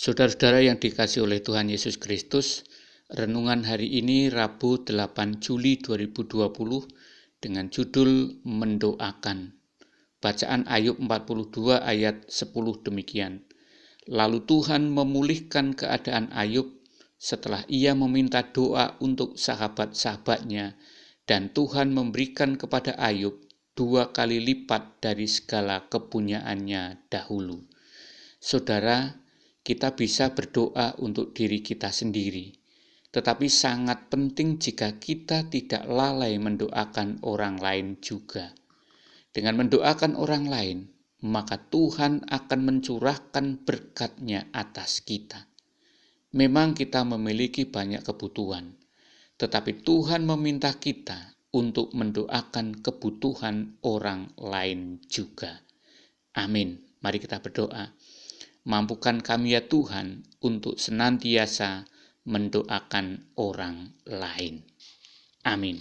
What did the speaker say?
Saudara-saudara yang dikasih oleh Tuhan Yesus Kristus, renungan hari ini Rabu 8 Juli 2020 dengan judul Mendoakan. Bacaan Ayub 42 ayat 10 demikian. Lalu Tuhan memulihkan keadaan Ayub setelah ia meminta doa untuk sahabat-sahabatnya dan Tuhan memberikan kepada Ayub dua kali lipat dari segala kepunyaannya dahulu. Saudara, kita bisa berdoa untuk diri kita sendiri, tetapi sangat penting jika kita tidak lalai mendoakan orang lain juga. Dengan mendoakan orang lain, maka Tuhan akan mencurahkan berkatnya atas kita. Memang kita memiliki banyak kebutuhan, tetapi Tuhan meminta kita untuk mendoakan kebutuhan orang lain juga. Amin. Mari kita berdoa. Mampukan kami ya Tuhan untuk senantiasa mendoakan orang lain. Amin.